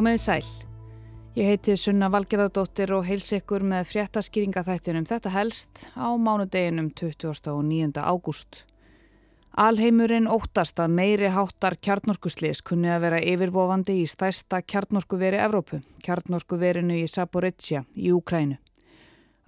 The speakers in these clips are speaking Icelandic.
Komiði sæl. Ég heiti Sunna Valgerðardóttir og heils ykkur með fréttaskýringaþættunum þetta helst á mánudeginum 29. ágúst. Alheimurinn óttast að meiri háttar kjarnorkuslis kunni að vera yfirvofandi í stæsta kjarnorkuveri Evrópu, kjarnorkuverinu í Saporizia í Úkrænu.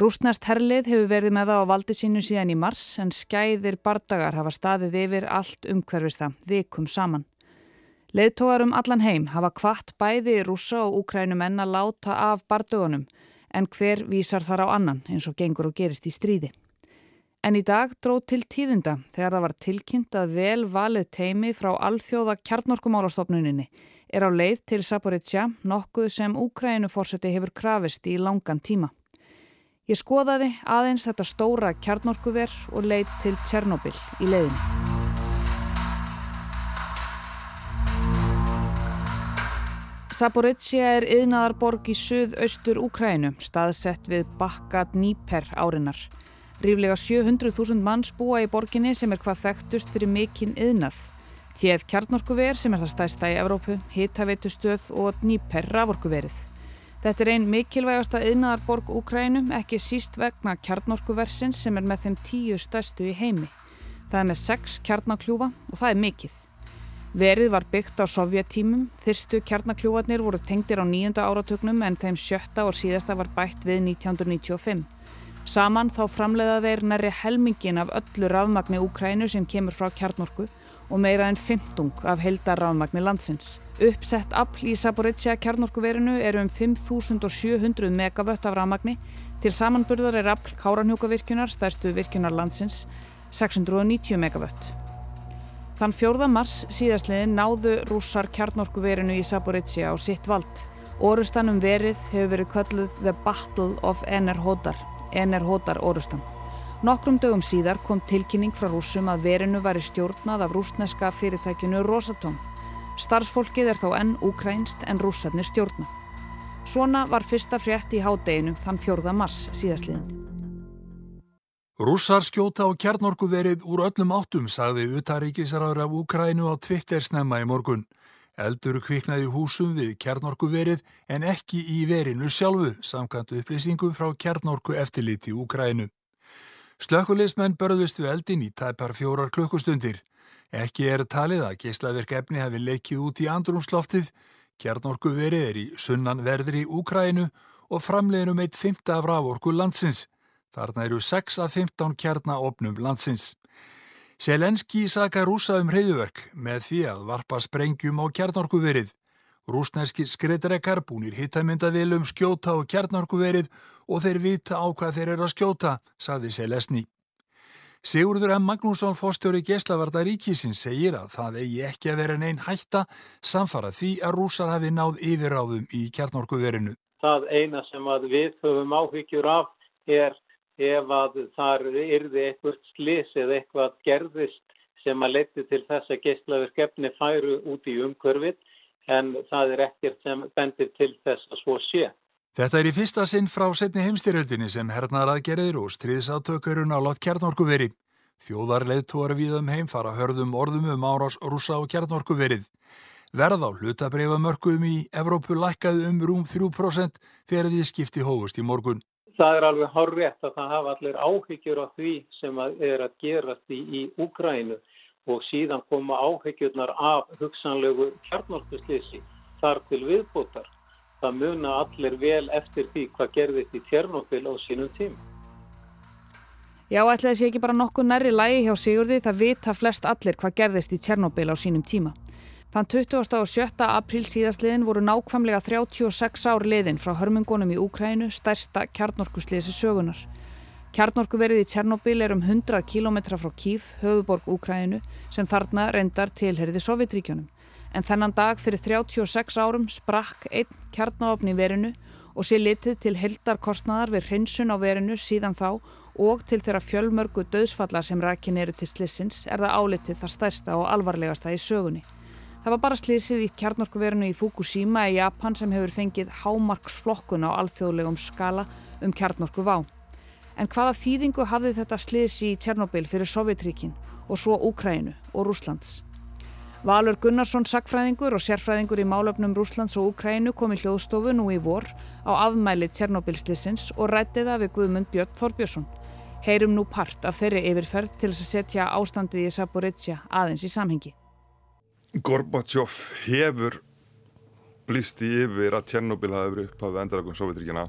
Rúsnast herlið hefur verið með það á valdi sínu síðan í mars en skæðir bardagar hafa staðið yfir allt umhverfista vikum saman. Leðtógar um allan heim hafa kvart bæði rúsa og úkrænumenn að láta af bardögunum en hver vísar þar á annan eins og gengur og gerist í stríði. En í dag dróð til tíðinda þegar það var tilkynnt að vel valið teimi frá alþjóða kjarnorkumálastofnuninni er á leið til Saporizja nokkuð sem Úkrænufórseti hefur krafist í langan tíma. Ég skoðaði aðeins þetta stóra kjarnorkuver og leið til Tjernobyl í leiðinu. Saporizia er yðnaðarborg í suð-austur Úkrænu, staðsett við bakka Dníper árinar. Ríflega 700.000 manns búa í borginni sem er hvað þekktust fyrir mikinn yðnað. Tjeð kjarnorkuver sem er það stæsta í Evrópu, hitaveitustöð og Dníper raforkuverið. Þetta er einn mikilvægasta yðnaðarborg Úkrænu, ekki síst vegna kjarnorkuversins sem er með þeim tíu stærstu í heimi. Það er með sex kjarnakljúfa og það er mikill. Verið var byggt á sovjettímum, fyrstu kjarnakljúarnir voru tengdir á nýjunda áratögnum en þeim sjötta og síðasta var bætt við 1995. Saman þá framleiða þeir næri helmingin af öllu rafmagni Úkrænu sem kemur frá kjarnorku og meira en 15 af heldar rafmagni landsins. Uppsett afl í Saporizia kjarnorkuverinu eru um 5700 megavött af rafmagni, til samanburðar er afl Káranhjúkavirkjunar, stærstu virkunar landsins, 690 megavött. Þann 4. mars síðastliðin náðu rússar kjarnorkuverinu í Saporizia á sitt vald. Orustanum verið hefur verið kölluð The Battle of Enerhodar, Enerhodar orustan. Nokkrum dögum síðar kom tilkynning frá rússum að verinu væri stjórnað af rúsneska fyrirtækinu Rosatom. Starfsfólkið er þó enn úkrænst en rússarnir stjórna. Svona var fyrsta frétt í hádeginu þann 4. mars síðastliðin. Rússar skjóta á kjarnorkuverið úr öllum áttum, sagði utaríkisraður af Úkrænu á Twitter snemma í morgun. Eldur kviknaði húsum við kjarnorkuverið en ekki í verinu sjálfu, samkvæmtu upplýsingum frá kjarnorku eftirliti Úkrænu. Slökkulismenn börðust við eldin í tæpar fjórar klukkustundir. Ekki er talið að geislaverk efni hefði leikið út í andrumsloftið. Kjarnorkuverið er í sunnan verðri Úkrænu og framleginum eitt fymta af rávorku landsins. Þarna eru 6 af 15 kjarnaopnum landsins. Selenski saka rúsa um hreyðuverk með því að varpa sprengjum á kjarnorkuverið. Rúsnærskir skreitrekar búnir hittamindavilum skjóta á kjarnorkuverið og þeir vita á hvað þeir eru að skjóta, saði Selesni. Sigurður M. Magnússon, fórstjóri Geslavarda ríkisins, segir að það eigi ekki að vera neinn hætta samfara því að rúsar hafi náð yfirráðum í kjarnorkuverinu. Það eina sem við höfum áhyggjur af er ef að þar yrði eitthvað slis eða eitthvað gerðist sem að leti til þess að geyslaverkefni færu út í umkörfið en það er ekkert sem bendir til þess að svo sé. Þetta er í fyrsta sinn frá setni heimstyrjöldinni sem hernar aðgerðir og stríðsátökurinn á lott kjarnorkuveri. Þjóðarleðtúar við um heim fara hörðum orðum um árás rúsa á kjarnorkuverið. Verð á hlutabreyfamörkuðum í Evrópu lækkaði um rúm 3% þegar við skipti hófust í morgun það er alveg horrið að það hafa allir áhyggjur á því sem að er að gerast í, í Úgrænu og síðan koma áhyggjurnar af hugsanlegu kjarnorkuslýsi þar til viðbútar. Það muna allir vel eftir því hvað gerðist í Tjernobyl á sínum tím. Já, ætlaði sé ekki bara nokkuð nærri lægi hjá Sigurði það vita flest allir hvað gerðist í Tjernobyl á sínum tíma. Þann 27. apríl síðastliðin voru nákvæmlega 36 ár liðin frá hörmungunum í Úkrænu stærsta kjarnorkusliðsi sögunar. Kjarnorkuverið í Tjernobyl er um 100 km frá Kív, höfuborg Úkrænu, sem þarna reyndar tilherði Sovjetríkjónum. En þennan dag fyrir 36 árum sprakk einn kjarnáfni verinu og sé litið til heldarkostnaðar við hrinsun á verinu síðan þá og til þeirra fjölmörgu döðsfalla sem rækin eru til slissins er það álitið það stærsta og alvarlegasta í sögunni. Það var bara slísið í kjarnorkuverinu í Fukushima í Japan sem hefur fengið hámarksflokkun á alþjóðlegum skala um kjarnorku vá. En hvaða þýðingu hafði þetta slísi í Tjernobyl fyrir Sovjetríkin og svo Úkrænu og Rúslands? Valur Gunnarsson, sakfræðingur og sérfræðingur í málöfnum Rúslands og Ukrænu kom í hljóðstofu nú í vor á afmæli Tjernobilslisins og rætti það við Guðmund Björn Þorbjörnsson. Heyrum nú part af þeirri yfirferð til að setja ástandið í Saporizia aðeins í samhengi. Gorbachev hefur lísti yfir að Tjernobyl hafi verið upphafið endalagum Sovjetríkjana.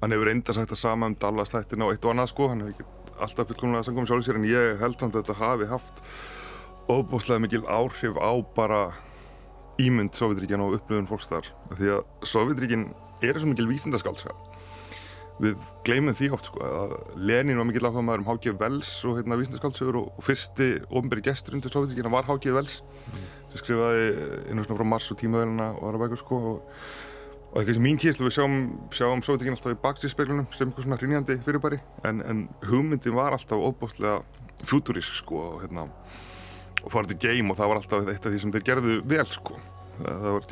Hann hefur reynda sagt það sama um Dallas þættina og eitt og annað sko, hann hefur ekki alltaf fullkomlega sangum sjálf sér en ég held samt að þetta hafi haft óbúslega mikil áhrif á bara ímynd Sovjetríkjan og upplöfun fólks þar. Því að Sovjetríkin er svo mikil vísindaskálska við gleymum því oft sko að Lenin var mikil áhuga maður um H.G. Wells og hérna vísindaskálsögur og, og fyrsti ofnbæri gestur undir Sovjetríkina var H.G. Wells mm. sem skrifaði einu svona frá Mars og tímavelina og aðra bækur sko og, og það er kannski mín kýrslu við sjáum, sjáum Sovjetríkina alltaf í bakstíðspeglunum sem eitthvað svona hrýnjandi fyrirbæri en, en hugmyndin var alltaf óbúslega futurísk sko og hérna og farið til game og það var alltaf eitt af því sem þeir gerðu vel sko. Það var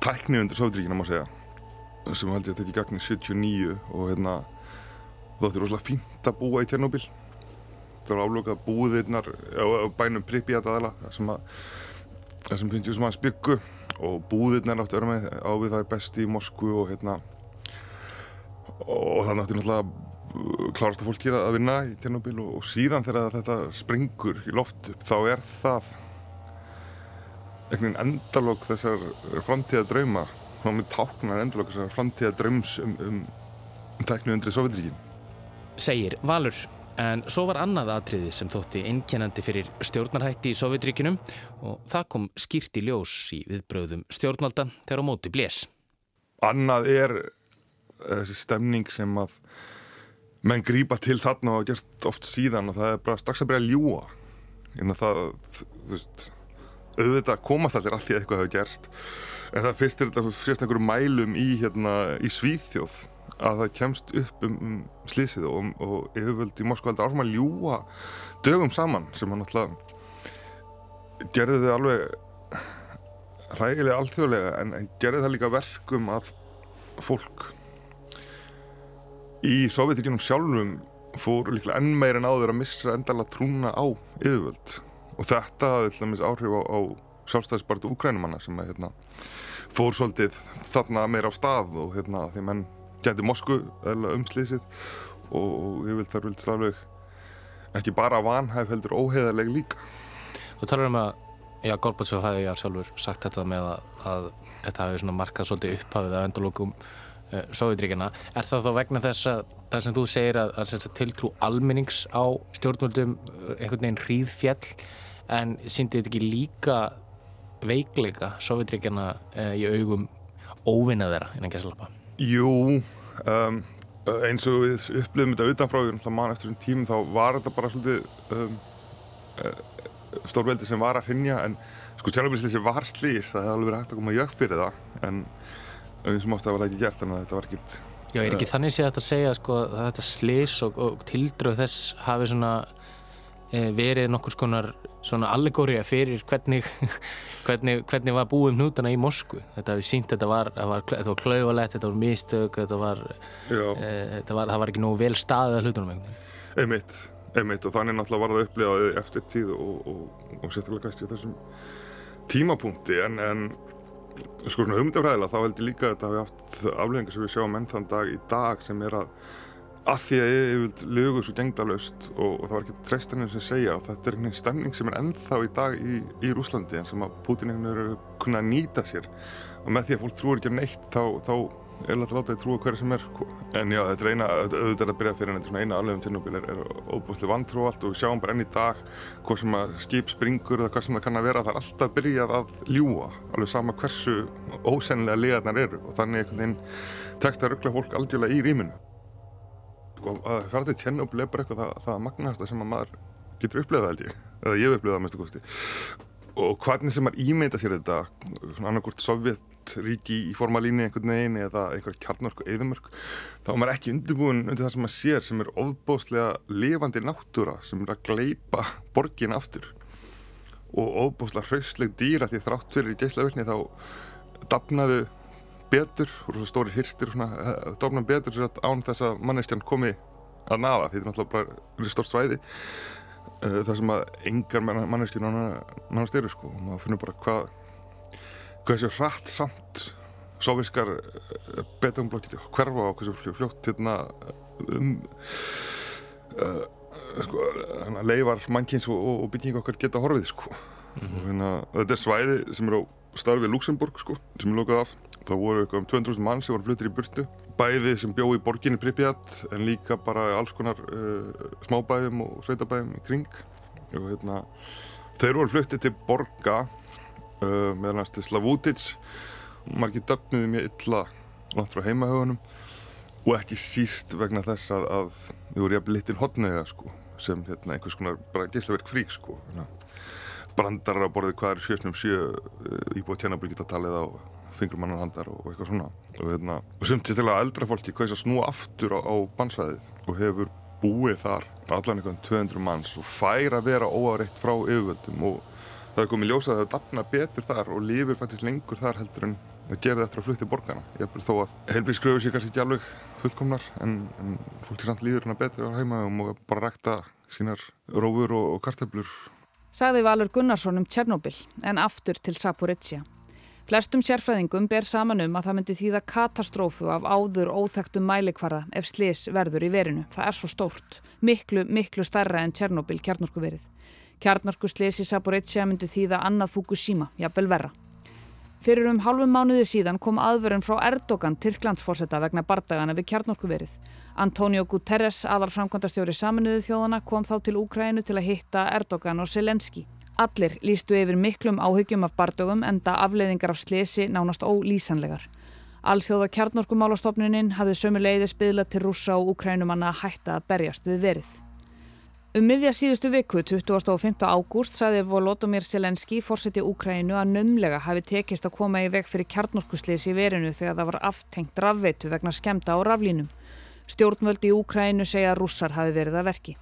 tækni undir Sovjetríkina má segja sem held ég að tekja í gagni 79 og hérna þótti rosalega fínt að búa í Tjernobyl. Það var álokað búðirnar á bænum Pripyat aðala sem að finnst ég sem aðeins byggu og búðirnar áttu örmið á við það er besti í Moskvu og hérna og það nátti náttúrulega klárasta fólkið að vinna í Tjernobyl og, og síðan þegar þetta springur í loft þá er það einhvern veginn endalók þessar framtíða drauma þá með táknar endalók þessar framtíða draums um, um, um tæknu undrið Sovjetríkin Segir Valur. En svo var annað atriði sem þótti einkennandi fyrir stjórnarhætti í Sovjetríkinum og það kom skýrt í ljós í viðbröðum stjórnvalda þegar á móti blés. Annað er þessi stemning sem að menn grýpa til þarna og gert oft síðan og það er bara strax að byrja að ljúa en það, þú veist auðvitað komast allir að því að eitthvað hefur gerst en það fyrst er þetta fyrst einhverju mælum í, hérna, í Svíþjóð að það kemst upp um, um slísið og, og yfirvöld í Moskva heldur áfram að ljúa dögum saman sem hann alltaf gerði þau alveg hrægilega alþjóðlega en, en gerði það líka verkum að fólk í Sovjetíkinum sjálfum fór líklega enn meir en áður að missa endala trúna á yfirvöld og þetta hafði dæmis áhrif á, á sjálfstæðisbartu úkrænumanna sem að, hérna, fór svolítið þarna meira á stað og hérna, því menn gæti Mosku umslýsið og, og yfirvöld þar vildi alveg ekki bara vanhæf heldur óheðarlega líka. Þú talar um að já, Gorbatsov hafi já sjálfur sagt þetta með að, að þetta hafi markað svolítið upphafið að endalókum Sovjetríkjana. Er það þá vegna þess að það sem þú segir að, að tiltrú almennings á stjórnvöldum eh, einhvern veginn hríð fjall en síndi þetta ekki líka veikleika Sovjetríkjana uh, í augum óvinna þeirra innan Gessalapa? Jú, um, eins og við upplifum þetta utanfráður, þá mann eftir þessum tímum þá var þetta bara svolítið um, uh, stórveldi sem var að hrinja en sko sjálfbyrðislega var slís það hefði alveg verið hægt að koma jökk fyrir það en eins og mást að það var ekki gert en þetta var ekkit Já, er ekki uh, þannig sé þetta að segja sko, að þetta slis og, og tildröð þess hafi svona e, verið nokkur skonar svona allegóriða fyrir hvernig, hvernig, hvernig var búið um hnútana í Moskvu. Þetta hefði sínt að þetta var, var, var klauvalett, þetta var mistök þetta var, e, þetta var það var ekki nógu vel staðið að hlutunum einmitt, einmitt og þannig náttúrulega var það upplifaði eftir tíð og, og, og sérstaklega kannski þessum tímapunkti en, en sko svona hugmyndafræðilega þá held ég líka að þetta hafi haft afleggingar sem við sjáum enn þann dag í dag sem er að að því að ég vil lögur svo gengdalaust og, og það var ekki treystarnir sem segja að þetta er einhvern stemning sem er ennþá í dag í, í Rúslandi en sem að Putin einhvern veginn eru kunnað að nýta sér. Og með því að fólk trúur ekki neitt þá, þá er alltaf látað að trúa hverja sem er sko. en já, þetta er eina, auðvitað að byrja fyrir en eina alvegum Tjernobyl er, er óbúslega vantrú allt og við sjáum bara enn í dag hvað sem að skip springur eða hvað sem það kann að vera það er alltaf byrjað að ljúa alveg sama hversu ósennilega liðarnar eru. Og þannig einhvern veginn tekst að ruggla fólk algjörlega í rýminu. Sko, að fara til Tjernobyl er bara eitthvað það, það magnasta sem að maður getur upplegað held ég, ég og hvernig sem maður ímeita sér þetta svona annarkort Sovjet ríki í formalíni einhvern veginn eða einhver kjarnmörk og eðumörk þá er maður ekki undirbúin undir það sem maður sér sem er ofbóstlega lifandi náttúra sem er að gleipa borgin aftur. Og ofbóstlega hrausleg dýra því þrátt fyrir í geyslaverkni þá dapnaðu betur og svona stóri hyrstir eh, dapnaðu betur án þess að mannestjan komi að nafa því þetta er náttúrulega bara stórt svæði uh, það sem að engar manneskjur nánast eru sko. Og maður finnur bara hvað hvað þessu hratt samt soviskar uh, betungblokkir hverfa á hversu fljótt hérna, um uh, sko, leifar mannkins og, og bygging okkar geta horfið sko. Mm -hmm. og hérna, þetta er svæði sem er á starfið Luxemburg sko sem er lokað af. Það voru eitthvað um 200.000 mann sem voru fluttir í burtu. Bæði sem bjóð í borginni Pripyat en líka bara alls konar uh, smábæðum og sveitabæðum í kring. Og hérna þeir voru fluttið til borga uh, meðan til Slavútits margir dögnuði mjög illa langt frá heimahögunum. Og ekki síst vegna þess að, að við vorum jafnvel litil hotnega sko sem hérna, einhvers konar bara gíslaverk frík sko. Hérna, brandar á borðið hvað er sjöfnum sjö uh, íbúið tjernabli geta talið á fingrumannarhandar og eitthvað svona. Og, hérna, og sem til að eldra fólki hvað er að snúa aftur á, á bansvæðið og hefur búið þar allan einhvern 200 manns og fær að vera óáreitt frá yfirvöldum og það er komið ljósað að það dapna betur þar og lifir faktisk lengur þar heldur en að gera þetta á flutti borgarna ég er bara þó að heilbríðskröfu sé kannski ekki alveg fullkomnar en, en fólk er samt líður hérna betur á heimaðum og bara rækta sínar rófur og, og karteblur Sagði Valur Gunnarsson um Tjernobyl en aftur til Saporizia Flestum sérfræðingum ber saman um að það myndi þýða katastrófu af áður óþægtum mælikvarða ef slis verður í verinu. Það er svo stórt, miklu, miklu starra en Tjernobyl kjarnorkuverið. Í Saporizia myndi þýða annað Fukushima, jafnvel verra. Fyrir um hálfum mánuði síðan kom aðverðin frá Erdogan Tyrklandsforsetta vegna bardagana við kjarnorkuverið. Antonio Guterres, aðarframkvæmdastjóri saminuðu þjóðana, kom þá til Úkrænu til að hitta Erdogan og Selenski. Allir lístu yfir miklum áhyggjum af bardögum enda afleiðingar af slesi nánast ólýsanlegar. Alþjóða kjarnorkumálastofnunin hafði sömu leiði spiðla til rúsa og ukrænumanna að hætta að berjast við verið. Um miðja síðustu viku, 25. ágúst, saði Volodymyr Selenski, fórseti Úkrænu, að nömlega hafi tekist að koma í veg fyrir kjarnorkuslesi í verinu þegar það var aftengt rafveitu vegna skemta á raflínum. Stjórnvöldi í Úkrænu segja að rússar hafi verið að verki.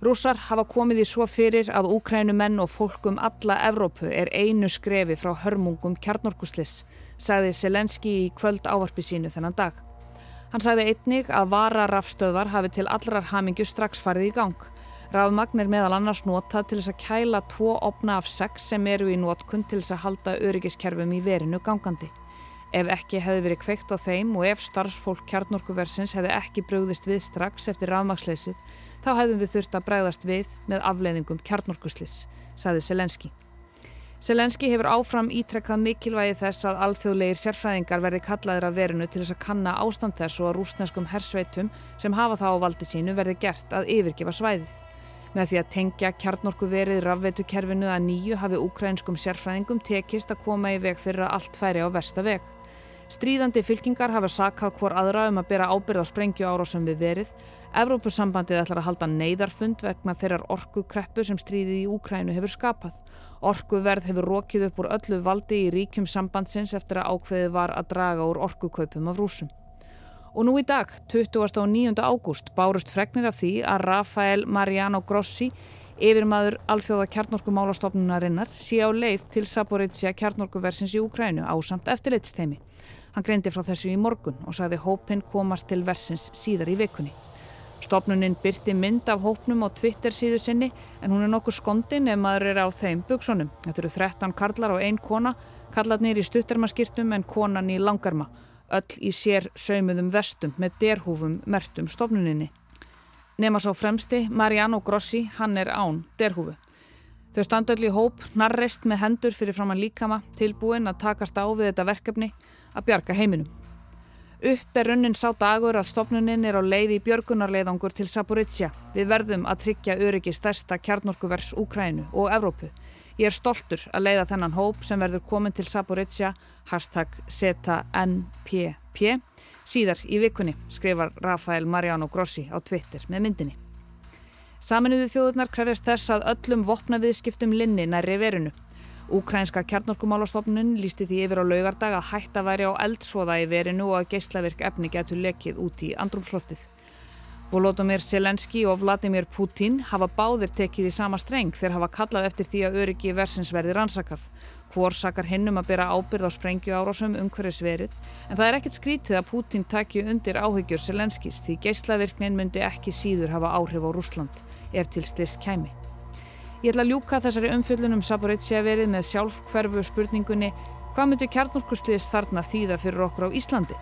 Rússar hafa komið í svo fyrir að úkrænumenn og fólkum alla Evrópu er einu skrefi frá hörmungum kjarnorkuslis, sagði Selenski í kvöld ávarpi sínu þennan dag. Hann sagði einnig að vara rafstöðvar hafi til allrar hamingju strax farið í gang. Rafmagn er meðal annars notað til þess að kæla tvo opna af sex sem eru í notkund til þess að halda öryggiskerfum í verinu gangandi. Ef ekki hefði verið kveikt á þeim og ef starfsfólk kjarnorkuversins hefði ekki bröðist við strax eftir rafmagsleysið þá hefðum við þurft að bregðast við með afleiðingum kjarnorkuslis, saði Selenski. Selenski hefur áfram ítrekkað mikilvægi þess að alþjóðlegir sérfræðingar verði kallaðir að verinu til þess að kanna ástand þess og að rúsneskum hersveitum sem hafa það á valdi sínu verði gert að yfirgefa svæðið. Með því að tengja kjarnorku verið rafveitukerfinu að nýju hafi ukrainskum sérfræðingum tekist að koma í veg fyrir að allt færi á versta veg. Stríðandi fylkingar hafa sakað hvor aðra um að bera ábyrð á sprengju árásum við verið Evrópusambandið ætlar að halda neyðarfund vegna þeirrar orkukreppu sem stríðið í Úkrænu hefur skapað. Orkuverð hefur rókið upp úr öllu valdi í ríkjum sambandsins eftir að ákveðið var að draga úr orkukaupum af rúsum. Og nú í dag, 29. ágúst, bárust fregnir af því að Rafael Mariano Grossi, yfirmaður alþjóða kjarnorkumálastofnunarinnar, sé á leið til Saporizia kjarnorkuversins í Úkrænu á samt eftirleitsteimi. Hann greindi frá þessu í morgun og sagði hópin komast til versins síðar í vikunni. Stopnuninn byrti mynd af hópnum á Twitter síðu sinni en hún er nokkuð skondin ef maður er á þeim buksunum. Þetta eru 13 karlar og ein kona, karlarnir í stuttermaskýrtum en konan í langarma, öll í sér saumuðum vestum með derhúfum mertum stopnuninni. Nefna sá fremsti, Mariano Grossi, hann er án derhúfu. Þau standa öll í hóp, narrest með hendur fyrir fram að líkama, tilbúin að takast á við þetta verkefni að bjarga heiminum. Upp er runnin sá dagur að stopnuninn er á leið í björgunarleiðangur til Saporizia. Við verðum að tryggja öryggi stærsta kjarnorkuvers Úkrænu og Evrópu. Ég er stoltur að leiða þennan hóp sem verður komin til Saporizia, hashtag ZNPP, síðar í vikunni, skrifar Rafael Mariano Grossi á Twitter með myndinni. Saminuðu þjóðurnar krefjast þess að öllum vopnaviðskiptum linni næri verinu. Úkrænska kjarnorkumálastofnun lísti því yfir á laugardag að hætta væri á eldsóða í verinu og að geyslavirk efni getur lekið út í andrumsloftið. Volodymyr Selenski og Vladimir Putin hafa báðir tekið í sama streng þegar hafa kallað eftir því að öryggi versins verði rannsakað. Hvor sakar hinnum að byrja ábyrð á sprengju árásum umhverfis verið en það er ekkert skrítið að Putin takju undir áhyggjur Selenskis því geyslavirknin myndi ekki síður hafa áhrif á Rúsland ef til sliss kæmi. Ég ætla að ljúka þessari umfjöllunum Saporizia verið með sjálfhverfu spurningunni hvað myndu kjarnorkusliðis þarna þýða fyrir okkur á Íslandi?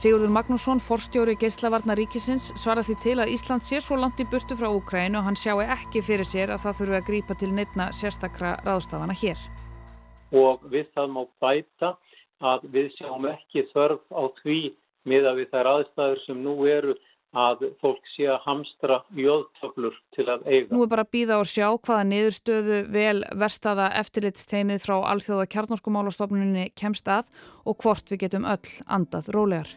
Sigurður Magnússon, forstjóri Geislavarna ríkisins, svara því til að Ísland sé svo langt í burtu frá Úkrænu og hann sjáu ekki fyrir sér að það þurfu að grípa til neittna sérstakra ráðstafana hér. Og við það má bæta að við sjáum ekki þörf á því miða við þær aðstæður sem nú eru að fólk sé að hamstra jóðtöflur til að eiga. Nú er bara að býða og sjá hvaða niðurstöðu vel verstaða eftirlitsteimið frá Alþjóða kjarnorkumálastofnunni kemst að og hvort við getum öll andað rólegar.